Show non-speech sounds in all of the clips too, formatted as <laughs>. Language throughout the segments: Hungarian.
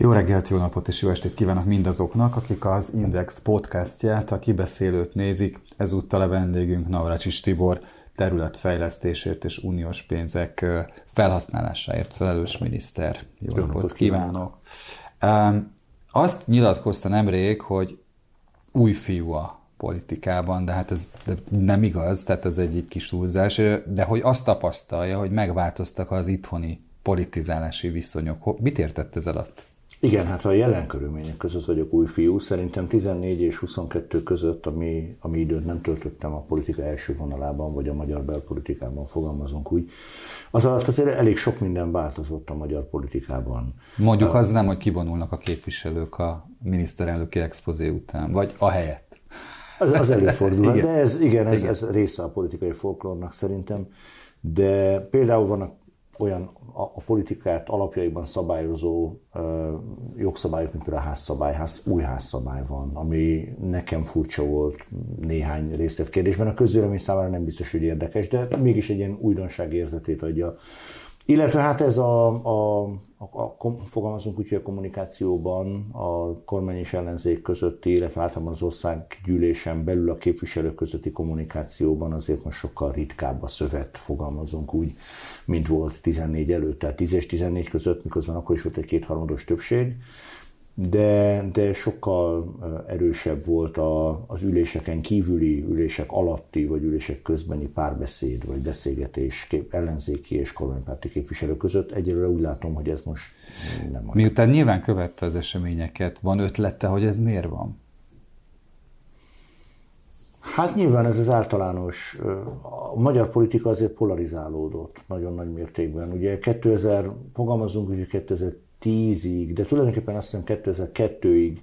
Jó reggelt, jó napot és jó estét kívánok mindazoknak, akik az Index podcastját, a kibeszélőt nézik. Ezúttal a vendégünk Navracsis Tibor, területfejlesztésért és uniós pénzek felhasználásáért felelős miniszter. Jó, jó napot kívánok! kívánok. Azt nyilatkozta nemrég, hogy új fiú a politikában, de hát ez nem igaz, tehát ez egy kis túlzás, de hogy azt tapasztalja, hogy megváltoztak az itthoni politizálási viszonyok. Mit értett ez alatt? Igen, hát a jelen körülmények között vagyok új fiú. Szerintem 14 és 22 között, ami, ami időt nem töltöttem a politika első vonalában, vagy a magyar belpolitikában, fogalmazunk úgy, az alatt azért elég sok minden változott a magyar politikában. Mondjuk az nem, hogy kivonulnak a képviselők a miniszterelnöki expozé után, vagy a helyett. Az, az előfordul, <laughs> de ez, igen, ez, igen. ez része a politikai folklórnak szerintem. De például vannak olyan a, a politikát alapjaiban szabályozó ö, jogszabályok, mint például a házszabály, ház, új házszabály van, ami nekem furcsa volt néhány részletkérdésben. A közvélemény számára nem biztos, hogy érdekes, de mégis egy ilyen újdonság érzetét adja. Illetve hát ez a, a, a, a fogalmazunk úgy, hogy a kommunikációban a kormány és ellenzék közötti, illetve általában az országgyűlésen belül a képviselők közötti kommunikációban azért most sokkal ritkább a szövet, fogalmazunk úgy, mint volt 14 előtt, tehát 10 és 14 között, miközben akkor is volt egy kétharmados többség, de, de sokkal erősebb volt a, az üléseken kívüli, ülések alatti, vagy ülések közbeni párbeszéd, vagy beszélgetés kép, ellenzéki és kormánypárti képviselők között. Egyelőre úgy látom, hogy ez most nem van. Miután nyilván követte az eseményeket, van ötlete, hogy ez miért van? Hát nyilván ez az általános, a magyar politika azért polarizálódott nagyon nagy mértékben. Ugye 2000, fogalmazunk, hogy 2010-ig, de tulajdonképpen azt hiszem 2002-ig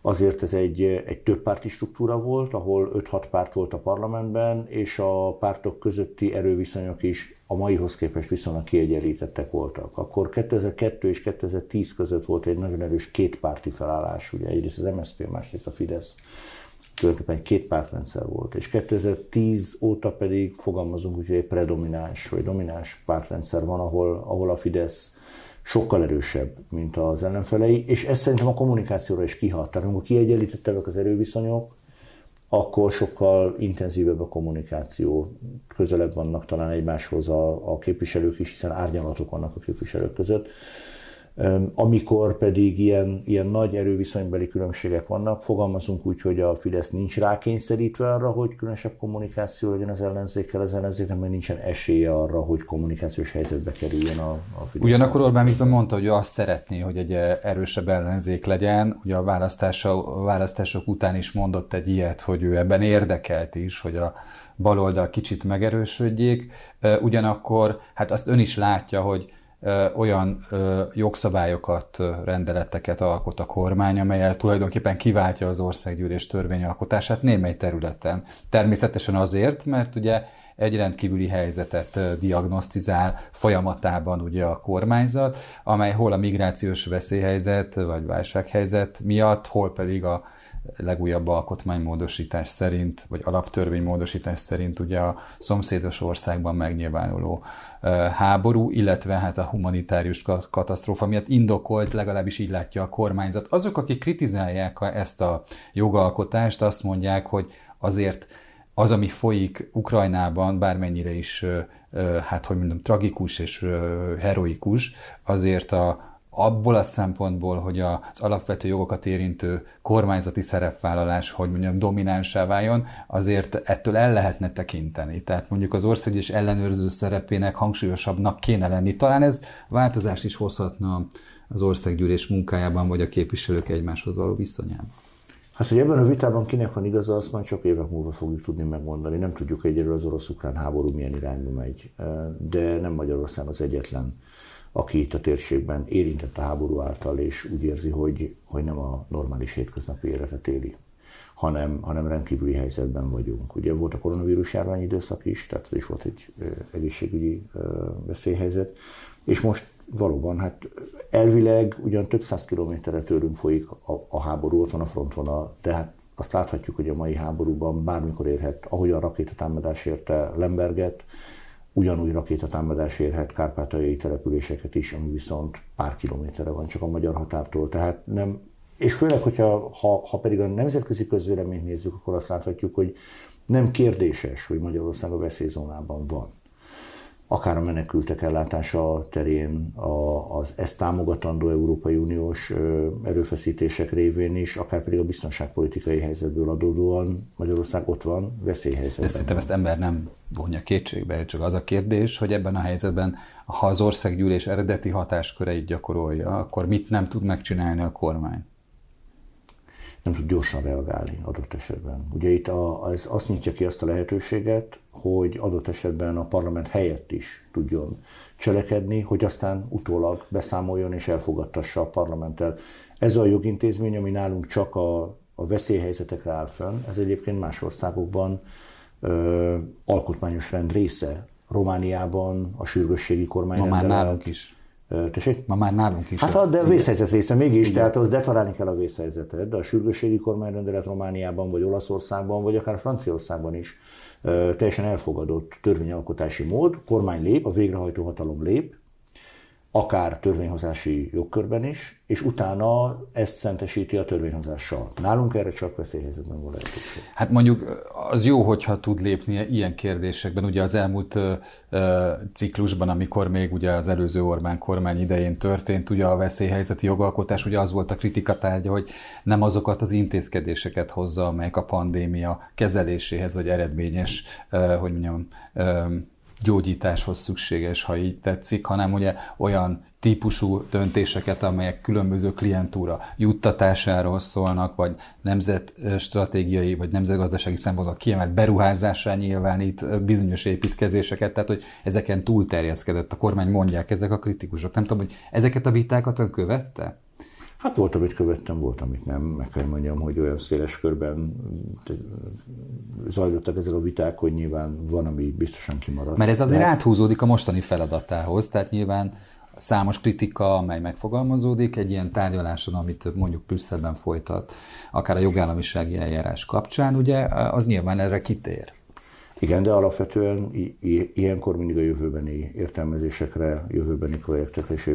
azért ez egy, egy többpárti struktúra volt, ahol 5-6 párt volt a parlamentben, és a pártok közötti erőviszonyok is a maihoz képest viszonylag kiegyenlítettek voltak. Akkor 2002 és 2010 között volt egy nagyon erős kétpárti felállás, ugye egyrészt az MSZP, másrészt a Fidesz tulajdonképpen egy két volt, és 2010 óta pedig fogalmazunk hogy egy predomináns vagy domináns pártrendszer van, ahol, ahol a Fidesz sokkal erősebb, mint az ellenfelei, és ez szerintem a kommunikációra is kihat. Tehát amikor kiegyenlítettebbek az erőviszonyok, akkor sokkal intenzívebb a kommunikáció, közelebb vannak talán egymáshoz a, a képviselők is, hiszen árnyalatok vannak a képviselők között. Amikor pedig ilyen, ilyen nagy erőviszonybeli különbségek vannak, fogalmazunk úgy, hogy a Fidesz nincs rákényszerítve arra, hogy különösebb kommunikáció legyen az ellenzékkel, az ellenzéknek, mert nincsen esélye arra, hogy kommunikációs helyzetbe kerüljen a, a Fidesz. Ugyanakkor Orbán Viktor mondta, hogy azt szeretné, hogy egy erősebb ellenzék legyen. Ugye a választások, választások után is mondott egy ilyet, hogy ő ebben érdekelt is, hogy a baloldal kicsit megerősödjék. Ugyanakkor hát azt ön is látja, hogy olyan jogszabályokat, rendeleteket alkot a kormány, amelyel tulajdonképpen kiváltja az országgyűlés törvényalkotását némely területen. Természetesen azért, mert ugye egy rendkívüli helyzetet diagnosztizál folyamatában ugye a kormányzat, amely hol a migrációs veszélyhelyzet vagy válsághelyzet miatt, hol pedig a legújabb alkotmánymódosítás szerint, vagy alaptörvénymódosítás szerint ugye a szomszédos országban megnyilvánuló háború, illetve hát a humanitárius katasztrófa miatt indokolt, legalábbis így látja a kormányzat. Azok, akik kritizálják ezt a jogalkotást, azt mondják, hogy azért az, ami folyik Ukrajnában, bármennyire is, hát hogy mondjam, tragikus és heroikus, azért a, abból a szempontból, hogy az alapvető jogokat érintő kormányzati szerepvállalás, hogy mondjam, dominánsá váljon, azért ettől el lehetne tekinteni. Tehát mondjuk az országgyűlés ellenőrző szerepének hangsúlyosabbnak kéne lenni. Talán ez változást is hozhatna az országgyűlés munkájában, vagy a képviselők egymáshoz való viszonyában. Hát, hogy ebben a vitában kinek van igaza, azt majd csak évek múlva fogjuk tudni megmondani. Nem tudjuk egyelőre az orosz-ukrán háború milyen irányba megy, de nem Magyarország az egyetlen aki itt a térségben érintett a háború által, és úgy érzi, hogy, hogy nem a normális hétköznapi életet éli, hanem, hanem rendkívüli helyzetben vagyunk. Ugye volt a koronavírus járvány időszak is, tehát is volt egy egészségügyi veszélyhelyzet, és most valóban, hát elvileg ugyan több száz kilométerre tőlünk folyik a, a háború, ott van a frontvonal, tehát azt láthatjuk, hogy a mai háborúban bármikor érhet, ahogy a rakétatámadás érte Lemberget, ugyanúgy rakétatámadás érhet kárpátaljai településeket is, ami viszont pár kilométerre van csak a magyar határtól. Tehát nem, és főleg, hogyha ha, ha pedig a nemzetközi közvéleményt nézzük, akkor azt láthatjuk, hogy nem kérdéses, hogy Magyarország a veszélyzónában van akár a menekültek ellátása terén, a, az ezt támogatandó Európai Uniós erőfeszítések révén is, akár pedig a biztonságpolitikai helyzetből adódóan Magyarország ott van, veszélyhelyzetben. De szerintem ezt ember nem vonja kétségbe, csak az a kérdés, hogy ebben a helyzetben, ha az országgyűlés eredeti hatásköreit gyakorolja, akkor mit nem tud megcsinálni a kormány? Nem tud gyorsan reagálni adott esetben. Ugye itt a, az, azt nyitja ki azt a lehetőséget, hogy adott esetben a parlament helyett is tudjon cselekedni, hogy aztán utólag beszámoljon és elfogadtassa a parlamenttel. Ez a jogintézmény, ami nálunk csak a, a veszélyhelyzetekre áll fönn, ez egyébként más országokban ö, alkotmányos rend része. Romániában a sürgősségi kormány. Ma már nálunk is. Tessék? Ma már nálunk is. Hát a, de a vészhelyzet része mégis, Igen. tehát az deklarálni kell a vészhelyzetet, de a sürgősségi kormányrendelet Romániában, vagy Olaszországban, vagy akár Franciaországban is teljesen elfogadott törvényalkotási mód, kormány lép, a végrehajtó hatalom lép, akár törvényhozási jogkörben is, és utána ezt szentesíti a törvényhozással. Nálunk erre csak veszélyhelyzetben van lehetőség. Hát mondjuk az jó, hogyha tud lépni ilyen kérdésekben. Ugye az elmúlt ö, ö, ciklusban, amikor még ugye az előző Orbán kormány idején történt, ugye a veszélyhelyzeti jogalkotás, ugye az volt a kritika tárgya, hogy nem azokat az intézkedéseket hozza, amelyek a pandémia kezeléséhez, vagy eredményes, ö, hogy mondjam, ö, gyógyításhoz szükséges, ha így tetszik, hanem ugye olyan típusú döntéseket, amelyek különböző klientúra juttatásáról szólnak, vagy nemzetstratégiai, vagy nemzetgazdasági szempontból kiemelt beruházásá nyilvánít bizonyos építkezéseket, tehát hogy ezeken túlterjeszkedett a kormány, mondják ezek a kritikusok. Nem tudom, hogy ezeket a vitákat ön követte? Hát volt, amit követtem, volt, amit nem. Meg kell mondjam, hogy olyan széles körben zajlottak ezek a viták, hogy nyilván van, ami biztosan kimaradt. Mert ez azért Mert... áthúzódik a mostani feladatához, tehát nyilván számos kritika, amely megfogalmazódik egy ilyen tárgyaláson, amit mondjuk Brüsszelben folytat, akár a jogállamisági eljárás kapcsán, ugye, az nyilván erre kitér. Igen, de alapvetően ilyenkor mindig a jövőbeni értelmezésekre, jövőbeni projektekre és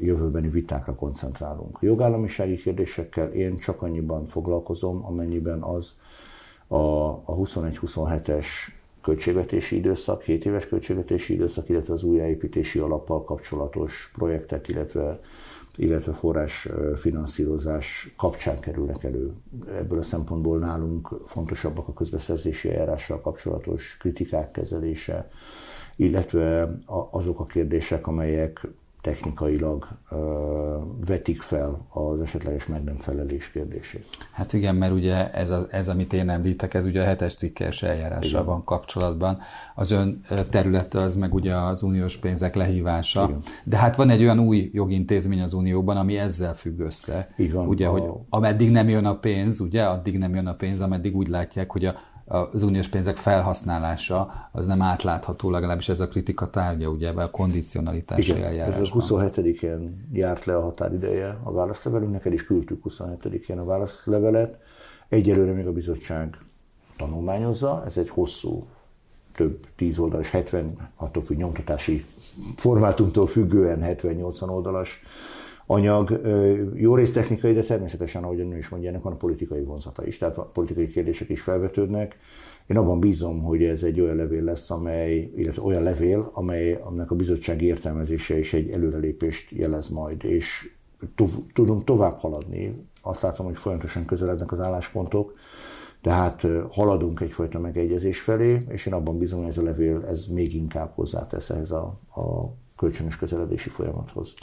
jövőbeni vitákra koncentrálunk. A jogállamisági kérdésekkel én csak annyiban foglalkozom, amennyiben az a, a 21-27-es költségvetési időszak, 7 éves költségvetési időszak, illetve az újjáépítési alappal kapcsolatos projektek, illetve illetve forrás finanszírozás kapcsán kerülnek elő. Ebből a szempontból nálunk fontosabbak a közbeszerzési eljárással kapcsolatos kritikák kezelése, illetve azok a kérdések, amelyek technikailag uh, vetik fel az esetleges meg nem felelés kérdését. Hát igen, mert ugye ez, a, ez amit én említek, ez ugye a hetes cikkes eljárással igen. van kapcsolatban. Az ön területe az meg ugye az uniós pénzek lehívása. Igen. De hát van egy olyan új jogintézmény az unióban, ami ezzel függ össze. Van. Ugye, a... hogy ameddig nem jön a pénz, ugye, addig nem jön a pénz, ameddig úgy látják, hogy a az uniós pénzek felhasználása az nem átlátható, legalábbis ez a kritika tárgya, ugye a kondicionalitási Igen, eljárásban. Ez a 27-én járt le a határideje a válaszlevelünk, neked is küldtük 27-én a válaszlevelet. Egyelőre még a bizottság tanulmányozza, ez egy hosszú, több tíz oldalas, 70, attól függ nyomtatási formátumtól függően 70-80 oldalas anyag, jó rész technikai, de természetesen, ahogy ön is mondja, ennek van politikai vonzata is, tehát politikai kérdések is felvetődnek. Én abban bízom, hogy ez egy olyan levél lesz, amely, illetve olyan levél, amely, aminek a bizottság értelmezése is egy előrelépést jelez majd, és tudunk tovább haladni. Azt látom, hogy folyamatosan közelednek az álláspontok, tehát haladunk egyfajta megegyezés felé, és én abban bízom, hogy ez a levél ez még inkább hozzátesz ehhez a, a kölcsönös közeledési folyamathoz.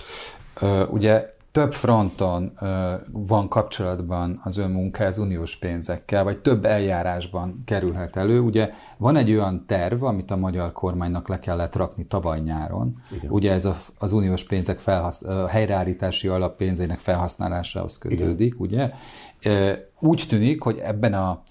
Ugye több fronton van kapcsolatban az önmunka az uniós pénzekkel, vagy több eljárásban kerülhet elő. Ugye van egy olyan terv, amit a magyar kormánynak le kellett rakni tavaly nyáron. Igen. Ugye ez az uniós pénzek felhasz, helyreállítási alap pénzének felhasználásához kötődik, Igen. ugye? Úgy tűnik, hogy ebben a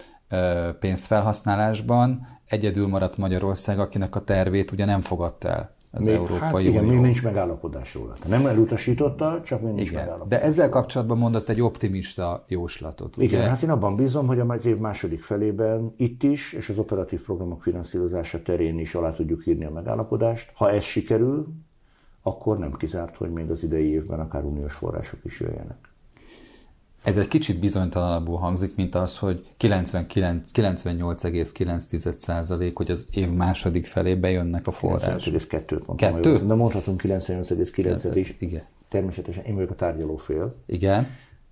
pénzfelhasználásban egyedül maradt Magyarország, akinek a tervét ugye nem fogadta el az még, Európai hát igen, Unió. még nincs megállapodás róla. Nem elutasította, csak még nincs Igen. megállapodás. De ezzel kapcsolatban mondott egy optimista jóslatot. Ugye? Igen, hát én abban bízom, hogy az év második felében itt is, és az operatív programok finanszírozása terén is alá tudjuk írni a megállapodást. Ha ez sikerül, akkor nem kizárt, hogy még az idei évben akár uniós források is jöjjenek. Ez egy kicsit bizonytalanabbul hangzik, mint az, hogy 99 98,9% hogy az év második felében jönnek a források. 98,2-t mondtam. Kettő? De mondhatunk 98,9-et is. Igen. Természetesen én vagyok a tárgyaló fél. Igen.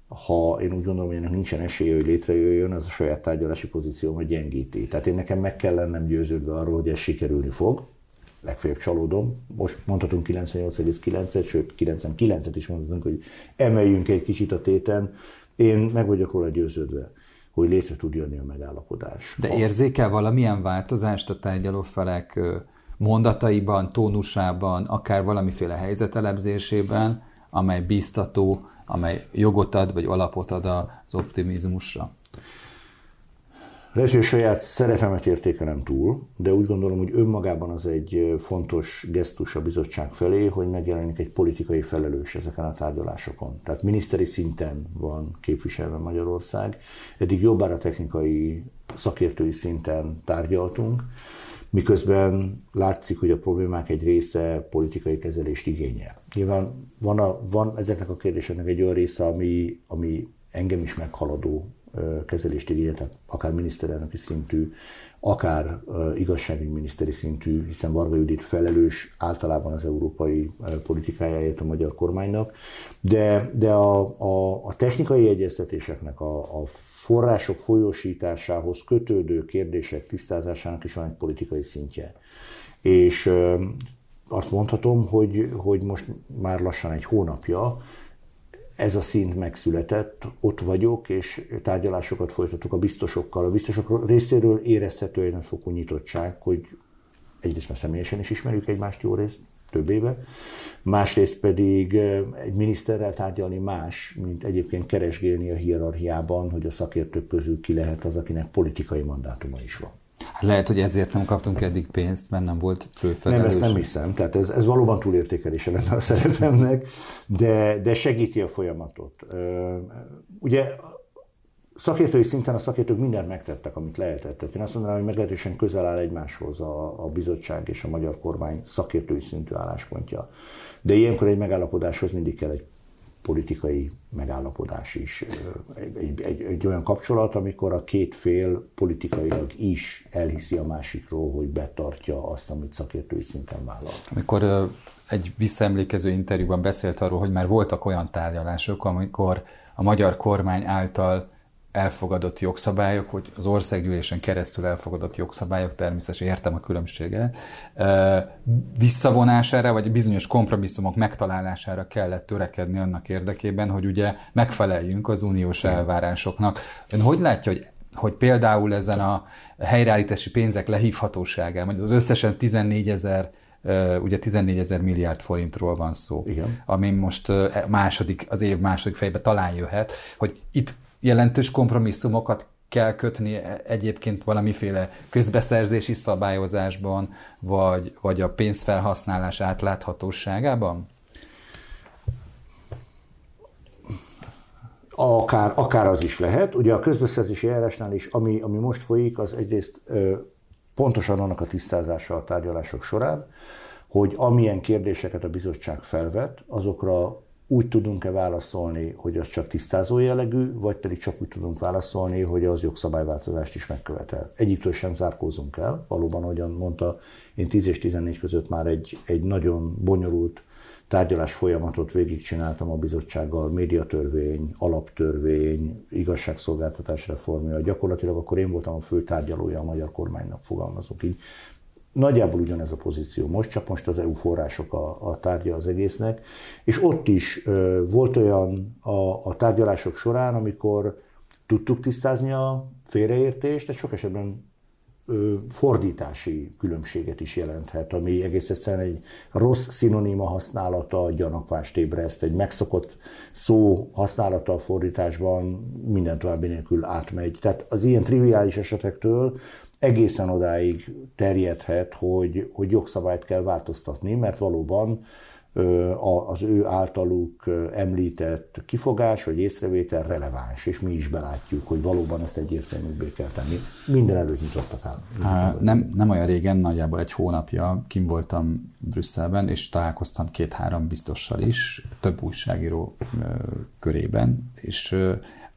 Ha én úgy gondolom, hogy ennek nincsen esélye, hogy létrejöjjön, az a saját tárgyalási pozíciómat gyengíti. Tehát én nekem meg kell lennem győződve arról, hogy ez sikerülni fog. Legfeljebb csalódom. Most mondhatunk 98,9-et, sőt 99-et is mondhatunk, hogy emeljünk egy kicsit a téten. Én meg vagyok róla győződve, hogy létre tud jönni a megállapodás. De érzékel valamilyen változást a tárgyalófelek mondataiban, tónusában, akár valamiféle helyzetelemzésében, amely biztató, amely jogot ad, vagy alapot ad az optimizmusra? Lehet, hogy a saját szerepemet értékelem túl, de úgy gondolom, hogy önmagában az egy fontos gesztus a bizottság felé, hogy megjelenik egy politikai felelős ezeken a tárgyalásokon. Tehát miniszteri szinten van képviselve Magyarország. Eddig jobbára technikai szakértői szinten tárgyaltunk, miközben látszik, hogy a problémák egy része politikai kezelést igényel. Nyilván van, a, van ezeknek a kérdéseknek egy olyan része, ami, ami engem is meghaladó kezelést igényel, tehát akár miniszterelnöki szintű, akár igazságügyminiszteri szintű, hiszen Varga Judit felelős általában az európai politikájáért a magyar kormánynak, de, de a, a, a technikai egyeztetéseknek, a, a források folyósításához kötődő kérdések tisztázásának is van egy politikai szintje. És azt mondhatom, hogy, hogy most már lassan egy hónapja ez a szint megszületett, ott vagyok, és tárgyalásokat folytatok a biztosokkal. A biztosok részéről érezhető egy nagyfokú nyitottság, hogy egyrészt már személyesen is ismerjük egymást jó részt, több éve, másrészt pedig egy miniszterrel tárgyalni más, mint egyébként keresgélni a hierarchiában, hogy a szakértők közül ki lehet az, akinek politikai mandátuma is van. Hát lehet, hogy ezért nem kaptunk eddig pénzt, mert nem volt főfelelős. Nem, ezt nem hiszem. Tehát ez, ez valóban túlértékelése lenne a szerepemnek, de, de segíti a folyamatot. Ugye szakértői szinten a szakértők mindent megtettek, amit lehetett. Tehát én azt mondanám, hogy meglehetősen közel áll egymáshoz a, a bizottság és a magyar kormány szakértői szintű álláspontja. De ilyenkor egy megállapodáshoz mindig kell egy politikai megállapodás is. Egy, egy, egy olyan kapcsolat, amikor a két fél politikailag is elhiszi a másikról, hogy betartja azt, amit szakértői szinten vállal. Amikor egy visszaemlékező interjúban beszélt arról, hogy már voltak olyan tárgyalások, amikor a magyar kormány által elfogadott jogszabályok, hogy az országgyűlésen keresztül elfogadott jogszabályok, természetesen értem a különbséget, visszavonására, vagy bizonyos kompromisszumok megtalálására kellett törekedni annak érdekében, hogy ugye megfeleljünk az uniós elvárásoknak. Ön hogy látja, hogy hogy például ezen a helyreállítási pénzek lehívhatóságán, vagy az összesen 14 ezer ugye 14 ezer milliárd forintról van szó, Igen. ami most második, az év második fejében talán jöhet, hogy itt jelentős kompromisszumokat kell kötni egyébként valamiféle közbeszerzési szabályozásban, vagy, vagy a pénzfelhasználás átláthatóságában? Akár, akár az is lehet. Ugye a közbeszerzési eljárásnál is, ami, ami most folyik, az egyrészt ö, pontosan annak a tisztázása a tárgyalások során, hogy amilyen kérdéseket a bizottság felvet, azokra úgy tudunk-e válaszolni, hogy az csak tisztázó jellegű, vagy pedig csak úgy tudunk válaszolni, hogy az jogszabályváltozást is megkövetel. Egyiktől sem zárkózunk el, valóban, ahogyan mondta, én 10 és 14 között már egy, egy nagyon bonyolult tárgyalás folyamatot végigcsináltam a bizottsággal, médiatörvény, alaptörvény, igazságszolgáltatás reformja. Gyakorlatilag akkor én voltam a fő tárgyalója a magyar kormánynak, fogalmazok így. Nagyjából ugyanez a pozíció most, csak most az EU források a, a tárgya az egésznek, és ott is ö, volt olyan a, a tárgyalások során, amikor tudtuk tisztázni a félreértést, ez sok esetben ö, fordítási különbséget is jelenthet, ami egész egyszerűen egy rossz szinoníma használata, gyanakvást ébreszt, egy megszokott szó használata a fordításban minden további nélkül átmegy. Tehát az ilyen triviális esetektől egészen odáig terjedhet, hogy, hogy jogszabályt kell változtatni, mert valóban az ő általuk említett kifogás vagy észrevétel releváns, és mi is belátjuk, hogy valóban ezt egyértelműbbé kell tenni. Minden előtt nyitottak áll. Nem, nem olyan régen, nagyjából egy hónapja kim voltam Brüsszelben, és találkoztam két-három biztossal is, több újságíró körében, és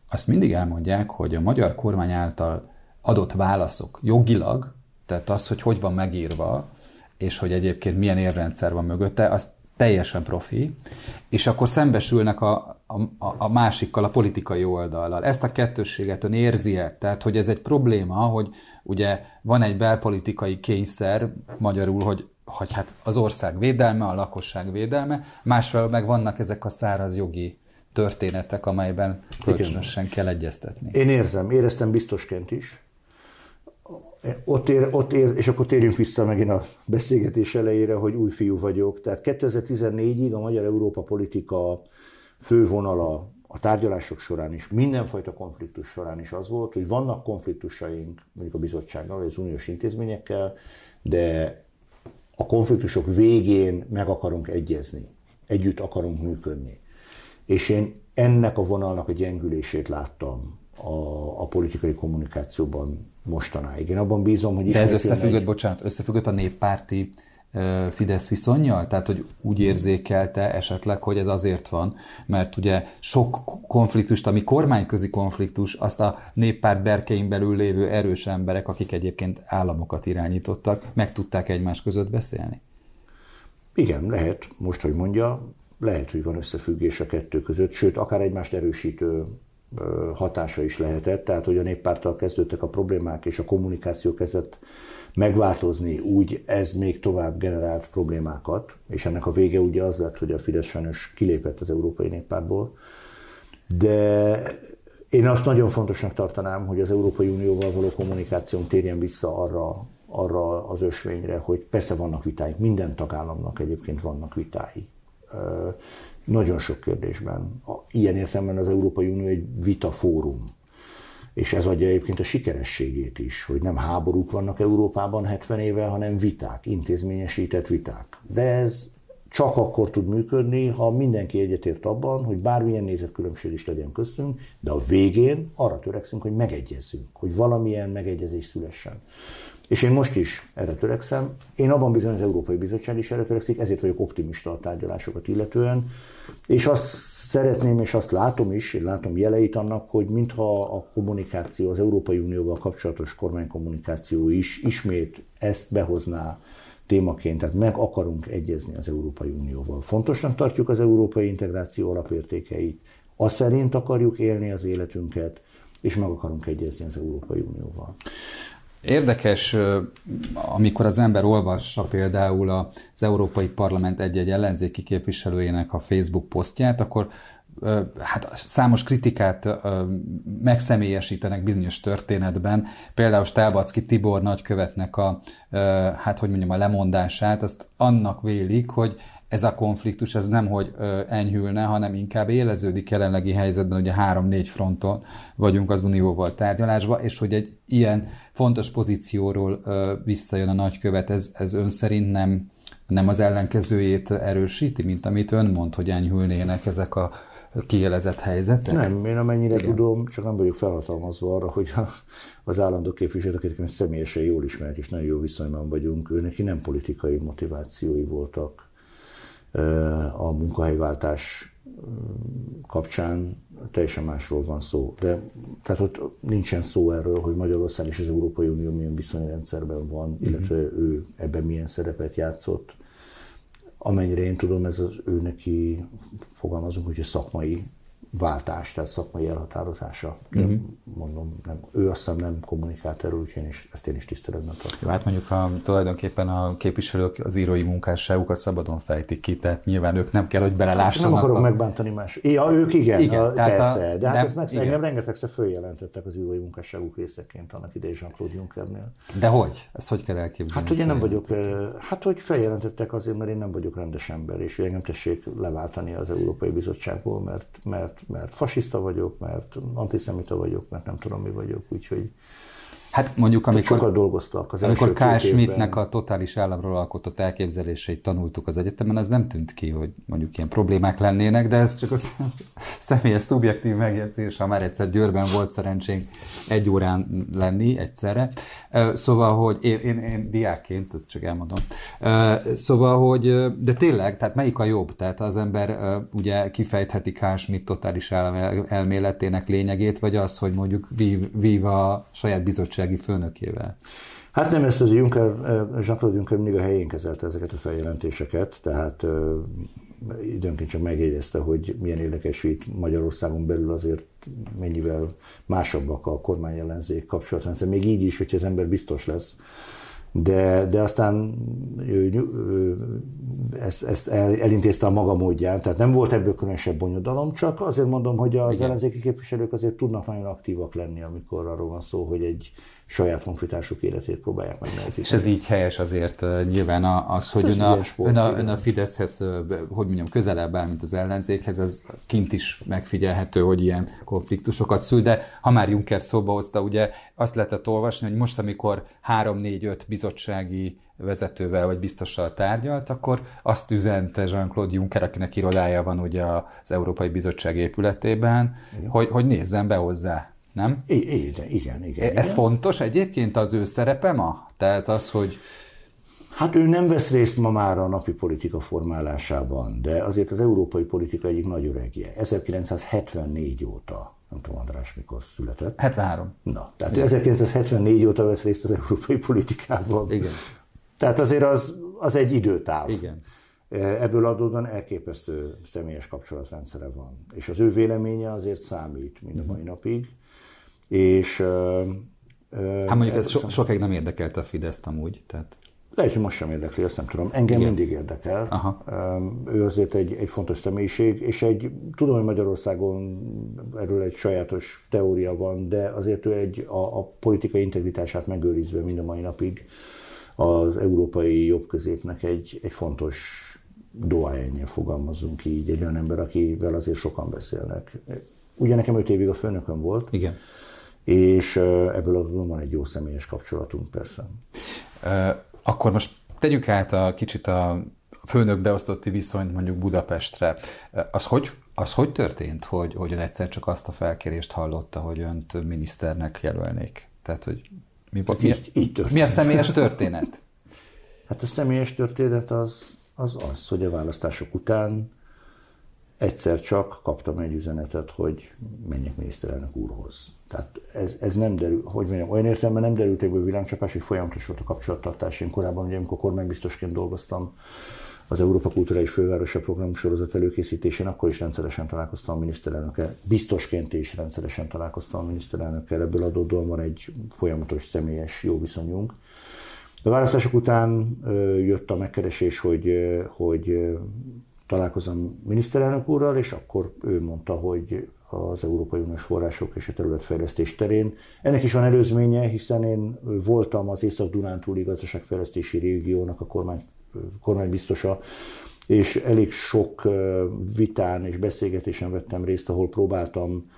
azt mindig elmondják, hogy a magyar kormány által adott válaszok jogilag, tehát az, hogy hogy van megírva, és hogy egyébként milyen érrendszer van mögötte, azt teljesen profi, és akkor szembesülnek a, a, a másikkal, a politikai oldallal. Ezt a kettősséget ön érzi-e? Tehát, hogy ez egy probléma, hogy ugye van egy belpolitikai kényszer, magyarul, hogy, hogy hát az ország védelme, a lakosság védelme, másfelől meg vannak ezek a száraz jogi történetek, amelyben kölcsönösen kell egyeztetni. Én érzem, éreztem biztosként is, ott ér, ott ér, és akkor térjünk vissza megint a beszélgetés elejére, hogy új fiú vagyok. Tehát 2014-ig a magyar Európa politika fővonala a tárgyalások során is, mindenfajta konfliktus során is az volt, hogy vannak konfliktusaink mondjuk a bizottsággal, vagy az uniós intézményekkel, de a konfliktusok végén meg akarunk egyezni, együtt akarunk működni. És én ennek a vonalnak a gyengülését láttam a, a politikai kommunikációban mostanáig. Én abban bízom, hogy... De ez összefüggött, egy... bocsánat, összefüggött a néppárti Fidesz viszonyjal? Tehát, hogy úgy érzékelte esetleg, hogy ez azért van, mert ugye sok konfliktust, ami kormányközi konfliktus, azt a néppárt berkein belül lévő erős emberek, akik egyébként államokat irányítottak, meg tudták egymás között beszélni? Igen, lehet, most, hogy mondja, lehet, hogy van összefüggés a kettő között, sőt, akár egymást erősítő hatása is lehetett, tehát hogy a néppárttal kezdődtek a problémák, és a kommunikáció kezdett megváltozni, úgy ez még tovább generált problémákat, és ennek a vége ugye az lett, hogy a Fidesz sajnos kilépett az Európai Néppártból. De én azt nagyon fontosnak tartanám, hogy az Európai Unióval való kommunikációnk térjen vissza arra, arra az ösvényre, hogy persze vannak vitáink, minden tagállamnak egyébként vannak vitái nagyon sok kérdésben. Ilyen értelemben az Európai Unió egy vita fórum. És ez adja egyébként a sikerességét is, hogy nem háborúk vannak Európában 70 éve, hanem viták, intézményesített viták. De ez csak akkor tud működni, ha mindenki egyetért abban, hogy bármilyen nézetkülönbség is legyen köztünk, de a végén arra törekszünk, hogy megegyezzünk, hogy valamilyen megegyezés szülessen. És én most is erre törekszem. Én abban bizony az Európai Bizottság is erre törekszik, ezért vagyok optimista a tárgyalásokat illetően. És azt szeretném, és azt látom is, én látom jeleit annak, hogy mintha a kommunikáció, az Európai Unióval kapcsolatos kormánykommunikáció is ismét ezt behozná témaként, tehát meg akarunk egyezni az Európai Unióval. Fontosnak tartjuk az európai integráció alapértékeit, azt szerint akarjuk élni az életünket, és meg akarunk egyezni az Európai Unióval. Érdekes, amikor az ember olvassa például az Európai Parlament egy-egy ellenzéki képviselőjének a Facebook posztját, akkor hát számos kritikát megszemélyesítenek bizonyos történetben. Például Stálbacki Tibor nagykövetnek a, hát hogy mondjam, a lemondását, azt annak vélik, hogy ez a konfliktus ez nem, hogy enyhülne, hanem inkább éleződik jelenlegi helyzetben, ugye három-négy fronton vagyunk az Unióval tárgyalásba, és hogy egy ilyen fontos pozícióról visszajön a nagykövet, ez, ez ön szerint nem, nem az ellenkezőjét erősíti, mint amit ön mond, hogy enyhülnének ezek a kielezett helyzetek? Nem, én amennyire Igen. tudom, csak nem vagyok felhatalmazva arra, hogy az állandó képviselők, akiket személyesen jól ismerek, és nagyon jó viszonyban vagyunk, ő neki nem politikai motivációi voltak a munkahelyváltás kapcsán teljesen másról van szó. De tehát ott nincsen szó erről, hogy Magyarország és az Európai Unió milyen viszonyrendszerben van, mhm. illetve ő ebben milyen szerepet játszott. Amennyire én tudom, ez az ő neki, fogalmazunk, hogy a szakmai váltás, tehát szakmai elhatározása. Uh-huh. Mondom, nem, ő azt hiszem nem kommunikált erről, úgyhogy én is, ezt én is tiszteletben tartom. Hát mondjuk a, tulajdonképpen a képviselők az írói munkásságukat szabadon fejtik ki, tehát nyilván ők nem kell, hogy belelássanak. Nem akarok a... megbántani más. Ja, ők igen, igen a, persze, a, de hát nem, ezt meg, engem rengetegszer följelentettek az írói munkásságuk részeként annak idején Jean-Claude Junckernél. De hogy? Ezt hogy kell elképzelni? Hát ugye nem vagyok, hát hogy feljelentettek azért, mert én nem vagyok rendes ember, és engem tessék leváltani az Európai Bizottságból, mert, mert mert fasiszta vagyok, mert antiszemita vagyok, mert nem tudom mi vagyok, úgyhogy Hát mondjuk, amikor, sokat dolgoztak az amikor K. Schmidtnek a totális államról alkotott elképzeléseit tanultuk az egyetemen, az nem tűnt ki, hogy mondjuk ilyen problémák lennének, de ez csak a személyes szubjektív megjegyzés, ha már egyszer Győrben volt szerencsénk egy órán lenni egyszerre. Szóval, hogy én, én, én diákként, csak elmondom, szóval, hogy de tényleg, tehát melyik a jobb? Tehát az ember ugye kifejtheti K. Schmidt totális állam elméletének lényegét, vagy az, hogy mondjuk vív, vív a saját bizottság bizottsági főnökével? Hát nem, ezt az Juncker, Jean-Claude Juncker mindig a helyén kezelte ezeket a feljelentéseket, tehát időnként csak megjegyezte, hogy milyen érdekes, hogy itt Magyarországon belül azért mennyivel másabbak a kormányellenzék kapcsolatrendszer. Még így is, hogyha az ember biztos lesz, de, de aztán ő, ő, ezt, ezt el, elintézte a maga módján, tehát nem volt ebből különösebb bonyodalom, csak azért mondom, hogy az Igen. ellenzéki képviselők azért tudnak nagyon aktívak lenni, amikor arról van szó, hogy egy saját honfitársuk életét próbálják megnehezíteni. És ez így helyes azért nyilván az, hogy ön a, sport, ön, a, ön a Fideszhez, hogy mondjam, közelebb áll, mint az ellenzékhez, az kint is megfigyelhető, hogy ilyen konfliktusokat szül, de ha már Juncker szóba hozta, ugye azt lehetett olvasni, hogy most, amikor 3-4-5 bizottsági vezetővel vagy biztossal tárgyalt, akkor azt üzente Jean-Claude Juncker, akinek irodája van ugye az Európai Bizottság épületében, hogy, hogy nézzen be hozzá nem? I- igen, igen, igen. Ez igen. fontos egyébként az ő szerepe ma? Tehát az, hogy... Hát ő nem vesz részt ma már a napi politika formálásában, de azért az európai politika egyik nagy öregje. 1974 óta, nem tudom András mikor született. 73. Na, tehát Igen. 1974 óta vesz részt az európai politikában. Igen. Tehát azért az, az egy időtáv. Igen. Ebből adódóan elképesztő személyes kapcsolatrendszere van. És az ő véleménye azért számít mind a mai napig. És, hát mondjuk ez so, sokáig nem érdekelte a Fideszt amúgy, tehát... Lehet, hogy most sem érdekli, ezt nem tudom. Engem Igen. mindig érdekel. Aha. Ő azért egy, egy fontos személyiség, és egy, tudom, hogy Magyarországon erről egy sajátos teória van, de azért ő egy, a, a politikai integritását megőrizve mind a mai napig az európai jobbközépnek egy, egy fontos doájánye, fogalmazunk így, egy olyan ember, akivel azért sokan beszélnek. Ugye nekem öt évig a főnököm volt. Igen és ebből adódóan van egy jó személyes kapcsolatunk persze. Akkor most tegyük át a kicsit a főnök beosztotti viszonyt mondjuk Budapestre. Az hogy, az hogy történt, hogy, hogy ön egyszer csak azt a felkérést hallotta, hogy önt miniszternek jelölnék? Tehát, hogy mi, mi, így, így mi a személyes történet? Hát a személyes történet az, az az, hogy a választások után egyszer csak kaptam egy üzenetet, hogy menjek miniszterelnök úrhoz. Tehát ez, ez nem derül, hogy mondjam, olyan értelemben nem derült ebből világcsapás, hogy folyamatos volt a kapcsolattartás. Én korábban, ugye, amikor kormánybiztosként dolgoztam az Európa Kulturális Fővárosa program sorozat előkészítésén, akkor is rendszeresen találkoztam a miniszterelnökkel, biztosként is rendszeresen találkoztam a miniszterelnökkel, ebből adódóan van egy folyamatos személyes jó viszonyunk. A választások után jött a megkeresés, hogy, hogy találkozom miniszterelnök úrral, és akkor ő mondta, hogy az Európai Uniós források és a területfejlesztés terén. Ennek is van előzménye, hiszen én voltam az Észak-Dunántúli gazdaságfejlesztési régiónak a kormány, kormánybiztosa, és elég sok vitán és beszélgetésen vettem részt, ahol próbáltam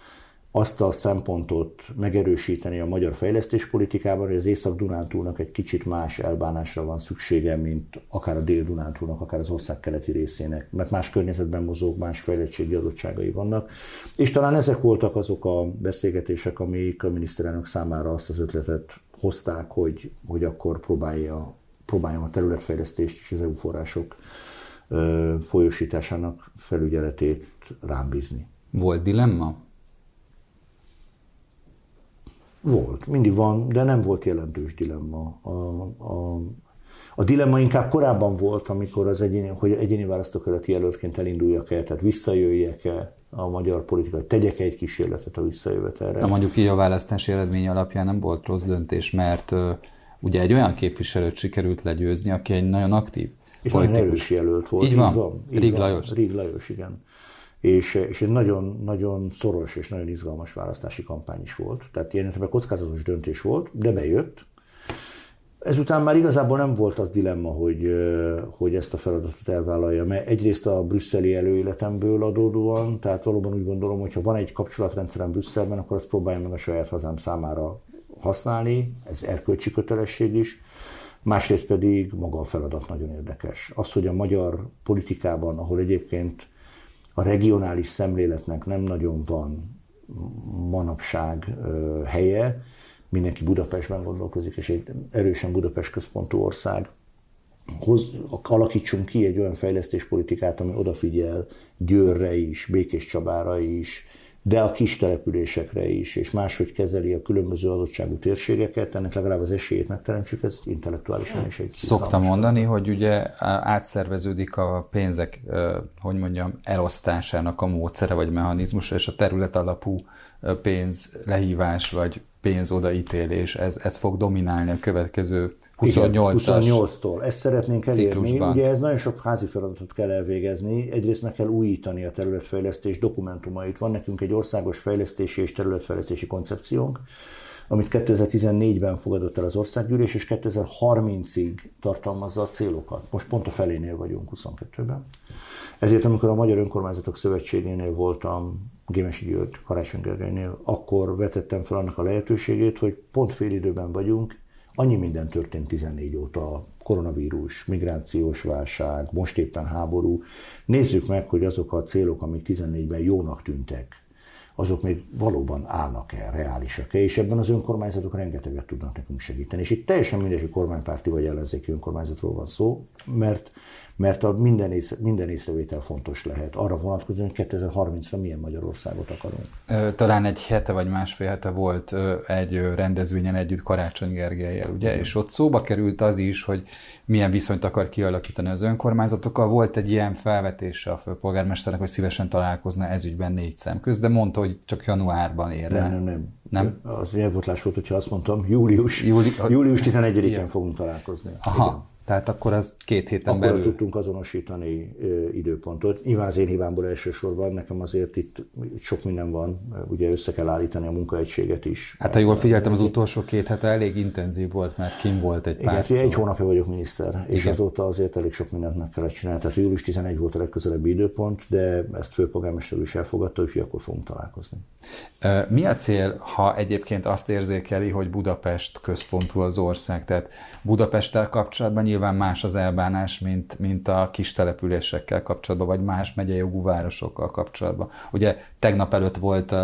azt a szempontot megerősíteni a magyar fejlesztéspolitikában, hogy az Észak-Dunántúlnak egy kicsit más elbánásra van szüksége, mint akár a Dél-Dunántúlnak, akár az ország keleti részének, mert más környezetben mozog, más fejlettségi adottságai vannak. És talán ezek voltak azok a beszélgetések, amik a miniszterelnök számára azt az ötletet hozták, hogy, hogy akkor próbálja, próbáljam a területfejlesztést és az EU források folyosításának felügyeletét rám bízni. Volt dilemma? Volt, mindig van, de nem volt jelentős dilemma. A, a, a dilemma inkább korábban volt, amikor az egyéni, hogy egyéni választókerületi jelöltként elinduljak-e, tehát visszajöjjek-e a magyar politika, hogy tegyek egy kísérletet a visszajövetelre. Na mondjuk így a választási eredmény alapján nem volt rossz döntés, mert uh, ugye egy olyan képviselőt sikerült legyőzni, aki egy nagyon aktív és politikus. nagyon erős jelölt volt. Így van, így van így Lajos. Rig Lajos, igen és, és egy nagyon, nagyon szoros és nagyon izgalmas választási kampány is volt. Tehát ilyen kockázatos döntés volt, de bejött. Ezután már igazából nem volt az dilemma, hogy, hogy ezt a feladatot elvállalja, mert egyrészt a brüsszeli előéletemből adódóan, tehát valóban úgy gondolom, hogy ha van egy kapcsolatrendszerem Brüsszelben, akkor azt próbáljam meg a saját hazám számára használni, ez erkölcsi kötelesség is, másrészt pedig maga a feladat nagyon érdekes. Az, hogy a magyar politikában, ahol egyébként a regionális szemléletnek nem nagyon van manapság helye, mindenki Budapestben gondolkozik, és egy erősen Budapest központú ország, hoz, alakítsunk ki egy olyan fejlesztéspolitikát, ami odafigyel Győrre is, Békés Csabára is, de a kis településekre is, és máshogy kezeli a különböző adottságú térségeket, ennek legalább az esélyét megteremtsük, ez intellektuálisan is egy Szoktam mondani, hogy ugye átszerveződik a pénzek, hogy mondjam, elosztásának a módszere vagy mechanizmusa, és a terület alapú pénz lehívás vagy pénz odaítélés, ez, ez fog dominálni a következő 28 28-tól. Ezt szeretnénk elérni. Ciklusban. Ugye ez nagyon sok házi feladatot kell elvégezni. Egyrészt meg kell újítani a területfejlesztés dokumentumait. Van nekünk egy országos fejlesztési és területfejlesztési koncepciónk, amit 2014-ben fogadott el az országgyűlés, és 2030-ig tartalmazza a célokat. Most pont a felénél vagyunk 22-ben. Ezért, amikor a Magyar Önkormányzatok Szövetségénél voltam, Gémesi György, Karácsony Gergelynél, akkor vetettem fel annak a lehetőségét, hogy pont fél időben vagyunk, Annyi minden történt 14 óta, koronavírus, migrációs válság, most éppen háború. Nézzük meg, hogy azok a célok, amik 14-ben jónak tűntek, azok még valóban állnak-e, reálisak-e, és ebben az önkormányzatok rengeteget tudnak nekünk segíteni. És itt teljesen mindegy, hogy kormánypárti vagy ellenzéki önkormányzatról van szó, mert mert a minden, észre, minden észrevétel fontos lehet. Arra vonatkozóan, hogy 2030-ra milyen Magyarországot akarunk. Talán egy hete vagy másfél hete volt egy rendezvényen együtt Karácsony Gergelyel, ugye? Mm. És ott szóba került az is, hogy milyen viszonyt akar kialakítani az önkormányzatokkal. Volt egy ilyen felvetése a főpolgármesternek, hogy szívesen találkozna ezügyben négy szem köz, de mondta, hogy csak januárban érne. Nem, nem, nem. Nem? Az nyelvbotlás volt, hogyha azt mondtam, július, Júli... július 11-én fogunk találkozni. Aha. Igen. Tehát akkor az két héten akkor belül... tudtunk azonosítani időpontot. Nyilván az én hibámból elsősorban, nekem azért itt sok minden van, ugye össze kell állítani a munkaegységet is. Hát ha jól figyeltem, az utolsó két hete elég intenzív volt, mert kim volt egy pár Igen, egy hónapja vagyok miniszter, és Igen. azóta azért elég sok mindent meg kellett csinálni. Tehát július 11 volt a legközelebbi időpont, de ezt főpolgármester is elfogadta, hogy akkor fogunk találkozni. Mi a cél, ha egyébként azt érzékeli, hogy Budapest központú az ország? Tehát Budapesttel kapcsolatban nyilván más az elbánás, mint, mint a kis településekkel kapcsolatban, vagy más megyei jogú városokkal kapcsolatban. Ugye tegnap előtt volt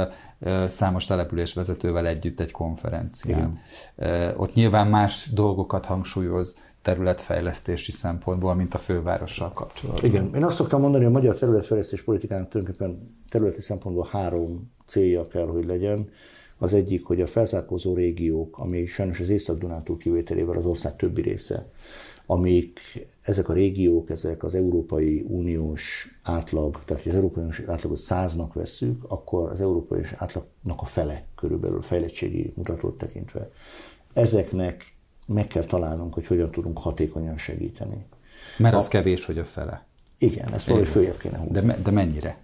számos település vezetővel együtt egy konferencián. Igen. Ott nyilván más dolgokat hangsúlyoz területfejlesztési szempontból, mint a fővárossal kapcsolatban. Igen, én azt szoktam mondani, hogy a magyar területfejlesztés politikának tulajdonképpen területi szempontból három célja kell, hogy legyen. Az egyik, hogy a felzárkózó régiók, ami sajnos az Észak-Dunántúl kivételével az ország többi része, amik ezek a régiók, ezek az Európai Uniós átlag, tehát hogy az Európai Uniós átlagot száznak vesszük, akkor az Európai Uniós átlagnak a fele körülbelül fejlettségi mutatót tekintve. Ezeknek meg kell találnunk, hogy hogyan tudunk hatékonyan segíteni. Mert az a, kevés, hogy a fele. Igen, ezt valahogy följebb kéne húzni. De, de mennyire?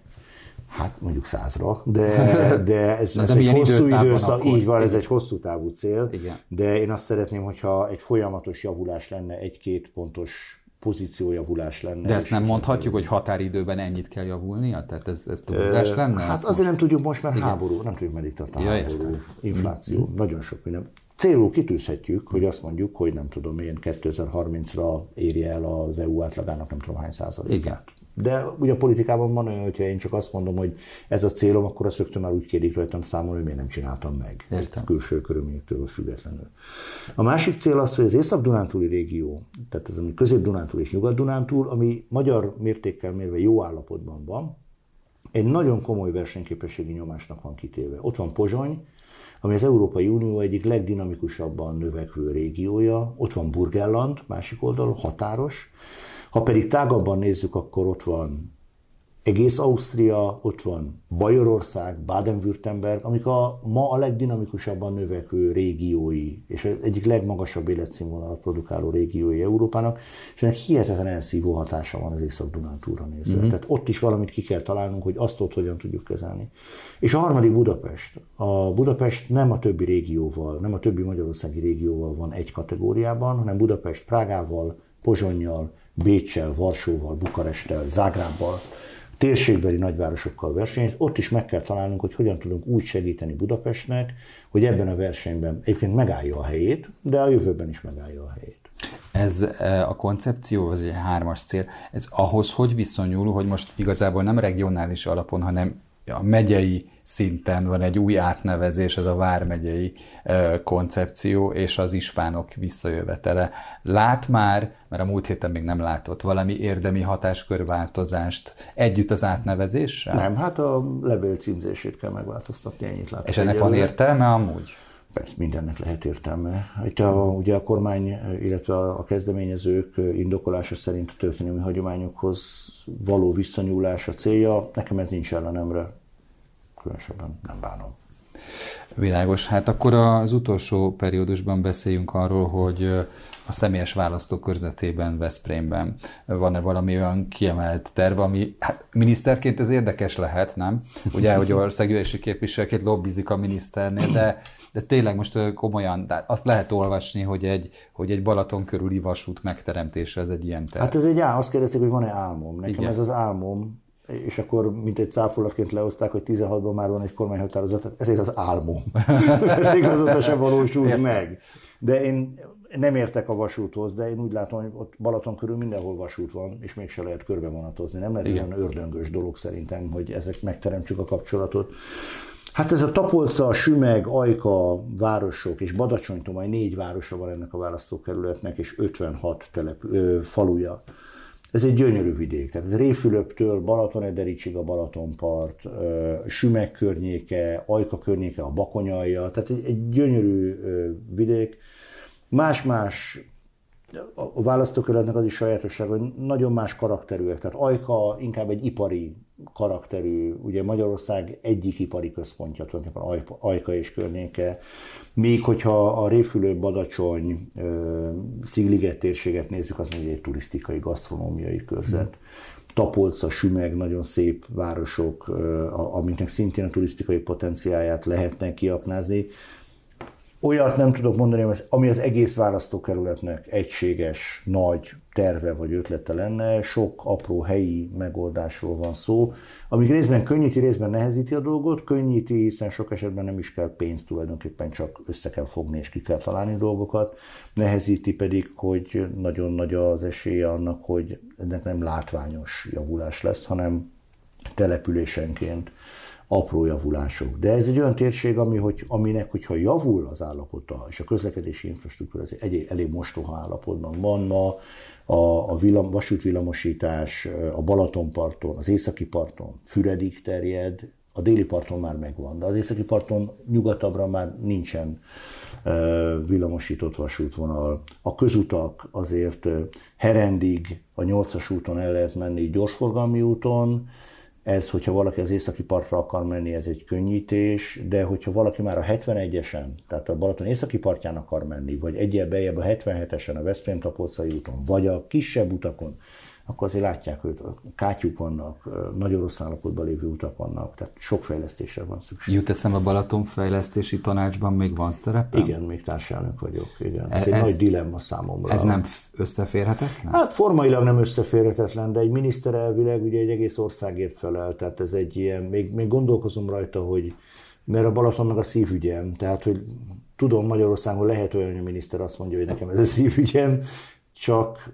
Hát mondjuk százra, de, <laughs> de ez, ez de egy hosszú időszak, akkor? így van, ez egy hosszú távú cél, Igen. de én azt szeretném, hogyha egy folyamatos javulás lenne, egy-két pontos pozíciójavulás lenne. De ezt nem mondhatjuk, hogy határidőben ennyit kell javulnia? Tehát ez, ez túlzás lenne? Hát azért most? nem tudjuk most, mert Igen. háború, nem tudjuk, mert itt a ja, háború, infláció, mm. nagyon sok minden. Célul kitűzhetjük, hogy azt mondjuk, hogy nem tudom én 2030-ra érje el az EU átlagának nem tudom hány százalékát. Igen. De ugye a politikában van olyan, hogyha én csak azt mondom, hogy ez a célom, akkor azt rögtön már úgy kérik rajtam számolni, hogy miért nem csináltam meg. Értem. Külső körülményektől függetlenül. A másik cél az, hogy az Észak-Dunántúli régió, tehát az, ami Közép-Dunántúl és Nyugat-Dunántúl, ami magyar mértékkel mérve jó állapotban van, egy nagyon komoly versenyképességi nyomásnak van kitéve. Ott van Pozsony, ami az Európai Unió egyik legdinamikusabban növekvő régiója, ott van Burgenland, másik oldalon, határos, ha pedig tágabban nézzük, akkor ott van egész Ausztria, ott van Bajorország, Baden-Württemberg, amik a ma a legdinamikusabban növekvő régiói, és egyik legmagasabb életszínvonalat produkáló régiói Európának, és ennek hihetetlen elszívó hatása van az Észak-Dunántúra nézve. Mm-hmm. Tehát ott is valamit ki kell találnunk, hogy azt ott hogyan tudjuk kezelni. És a harmadik Budapest. A Budapest nem a többi régióval, nem a többi magyarországi régióval van egy kategóriában, hanem Budapest Prágával, Pozsonnyal, Bécsel, Varsóval, Bukaresttel, Zágrábbal térségbeli nagyvárosokkal versenyez, ott is meg kell találnunk, hogy hogyan tudunk úgy segíteni Budapestnek, hogy ebben a versenyben egyébként megállja a helyét, de a jövőben is megállja a helyét. Ez e, a koncepció, az egy hármas cél, ez ahhoz hogy viszonyul, hogy most igazából nem regionális alapon, hanem a megyei szinten van egy új átnevezés, ez a vármegyei koncepció és az ispánok visszajövetele. Lát már, mert a múlt héten még nem látott valami érdemi hatáskörváltozást együtt az átnevezéssel? Nem, hát a levél címzését kell megváltoztatni, ennyit látok. És ennek van értelme amúgy? Persze, mindennek lehet értelme. Itt a, ugye a kormány, illetve a kezdeményezők indokolása szerint a történelmi hagyományokhoz való visszanyúlás a célja. Nekem ez nincs ellenemre különösebben nem bánom. Világos. Hát akkor az utolsó periódusban beszéljünk arról, hogy a személyes választókörzetében, Veszprémben van-e valami olyan kiemelt terv, ami hát, miniszterként ez érdekes lehet, nem? Ugye, hogy országgyűlési képviselőként lobbizik a miniszternél, de, de tényleg most komolyan, de azt lehet olvasni, hogy egy, hogy egy Balaton körüli vasút megteremtése, ez egy ilyen terv. Hát ez egy álm, azt kérdezték, hogy van-e álmom. Nekem Igen. ez az álmom, és akkor mint egy cáfolatként lehozták, hogy 16-ban már van egy kormányhatározat, ezért az álmom. <laughs> ez igazodta sem valósult Értem. meg. De én nem értek a vasúthoz, de én úgy látom, hogy ott Balaton körül mindenhol vasút van, és mégse lehet körbe vonatozni. Nem lehet olyan ördöngös dolog szerintem, hogy ezek megteremtsük a kapcsolatot. Hát ez a Tapolca, Sümeg, Ajka városok, és Badacsonytomaj négy városa van ennek a választókerületnek, és 56 telep, ö, faluja. Ez egy gyönyörű vidék, tehát ez Réfülöptől Balatonedericsig a Balatonpart, Sümeg környéke, Ajka környéke, a Bakonyalja, tehát egy, egy gyönyörű vidék. Más-más a választókerületnek az is sajátosság, hogy nagyon más karakterűek. Tehát Ajka inkább egy ipari karakterű, ugye Magyarország egyik ipari központja, tulajdonképpen Ajka és környéke. Még hogyha a Réfülő, Badacsony, Szigliget térséget nézzük, az még egy turisztikai, gasztronómiai körzet. Tapolca, Sümeg, nagyon szép városok, amiknek szintén a turisztikai potenciáját lehetne kiaknázni olyat nem tudok mondani, ami az egész választókerületnek egységes, nagy terve vagy ötlete lenne, sok apró helyi megoldásról van szó, ami részben könnyíti, részben nehezíti a dolgot, könnyíti, hiszen sok esetben nem is kell pénz tulajdonképpen, csak össze kell fogni és ki kell találni dolgokat, nehezíti pedig, hogy nagyon nagy az esélye annak, hogy ennek nem látványos javulás lesz, hanem településenként apró javulások. De ez egy olyan térség, ami, hogy, aminek, hogyha javul az állapota, és a közlekedési infrastruktúra az egy elég mostoha állapotban van ma, a, a villam, vasútvillamosítás a Balatonparton, az északi parton Füredig terjed, a déli parton már megvan, de az északi parton nyugatabbra már nincsen villamosított vasútvonal. A közutak azért Herendig a 8-as úton el lehet menni gyorsforgalmi úton, ez, hogyha valaki az északi partra akar menni, ez egy könnyítés, de hogyha valaki már a 71-esen, tehát a Balaton északi partján akar menni, vagy egyel bejebb a 77-esen a Veszprém tapolcai úton, vagy a kisebb utakon, akkor azért látják, hogy kátyuk vannak, nagyon rossz állapotban lévő utak vannak, tehát sok fejlesztésre van szükség. Jut eszem a Balaton fejlesztési tanácsban még van szerepe? Igen, még társelnök vagyok, igen. Ez, ez egy nagy dilemma számomra. Ez nem összeférhetetlen? Hát formailag nem összeférhetetlen, de egy miniszter elvileg ugye egy egész országért felel, tehát ez egy ilyen, még, még gondolkozom rajta, hogy mert a Balaton meg a szívügyem, tehát hogy tudom Magyarországon lehet olyan, hogy a miniszter azt mondja, hogy nekem ez a szívügyem, csak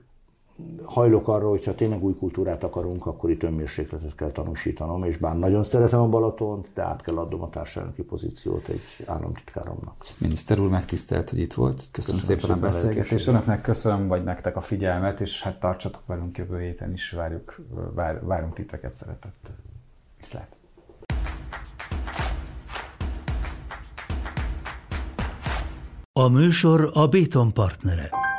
hajlok arra, hogyha tényleg új kultúrát akarunk, akkor itt önmérsékletet kell tanúsítanom, és bár nagyon szeretem a Balatont, de át kell adnom a társadalmi pozíciót egy államtitkáromnak. Miniszter úr megtisztelt, hogy itt volt. Köszönöm, köszönöm szépen a beszélgetést. Önöknek köszönöm, vagy nektek a figyelmet, és hát tartsatok velünk jövő héten is, várjuk, vár, várunk titeket szeretettel. Viszlát! A műsor a Béton partnere.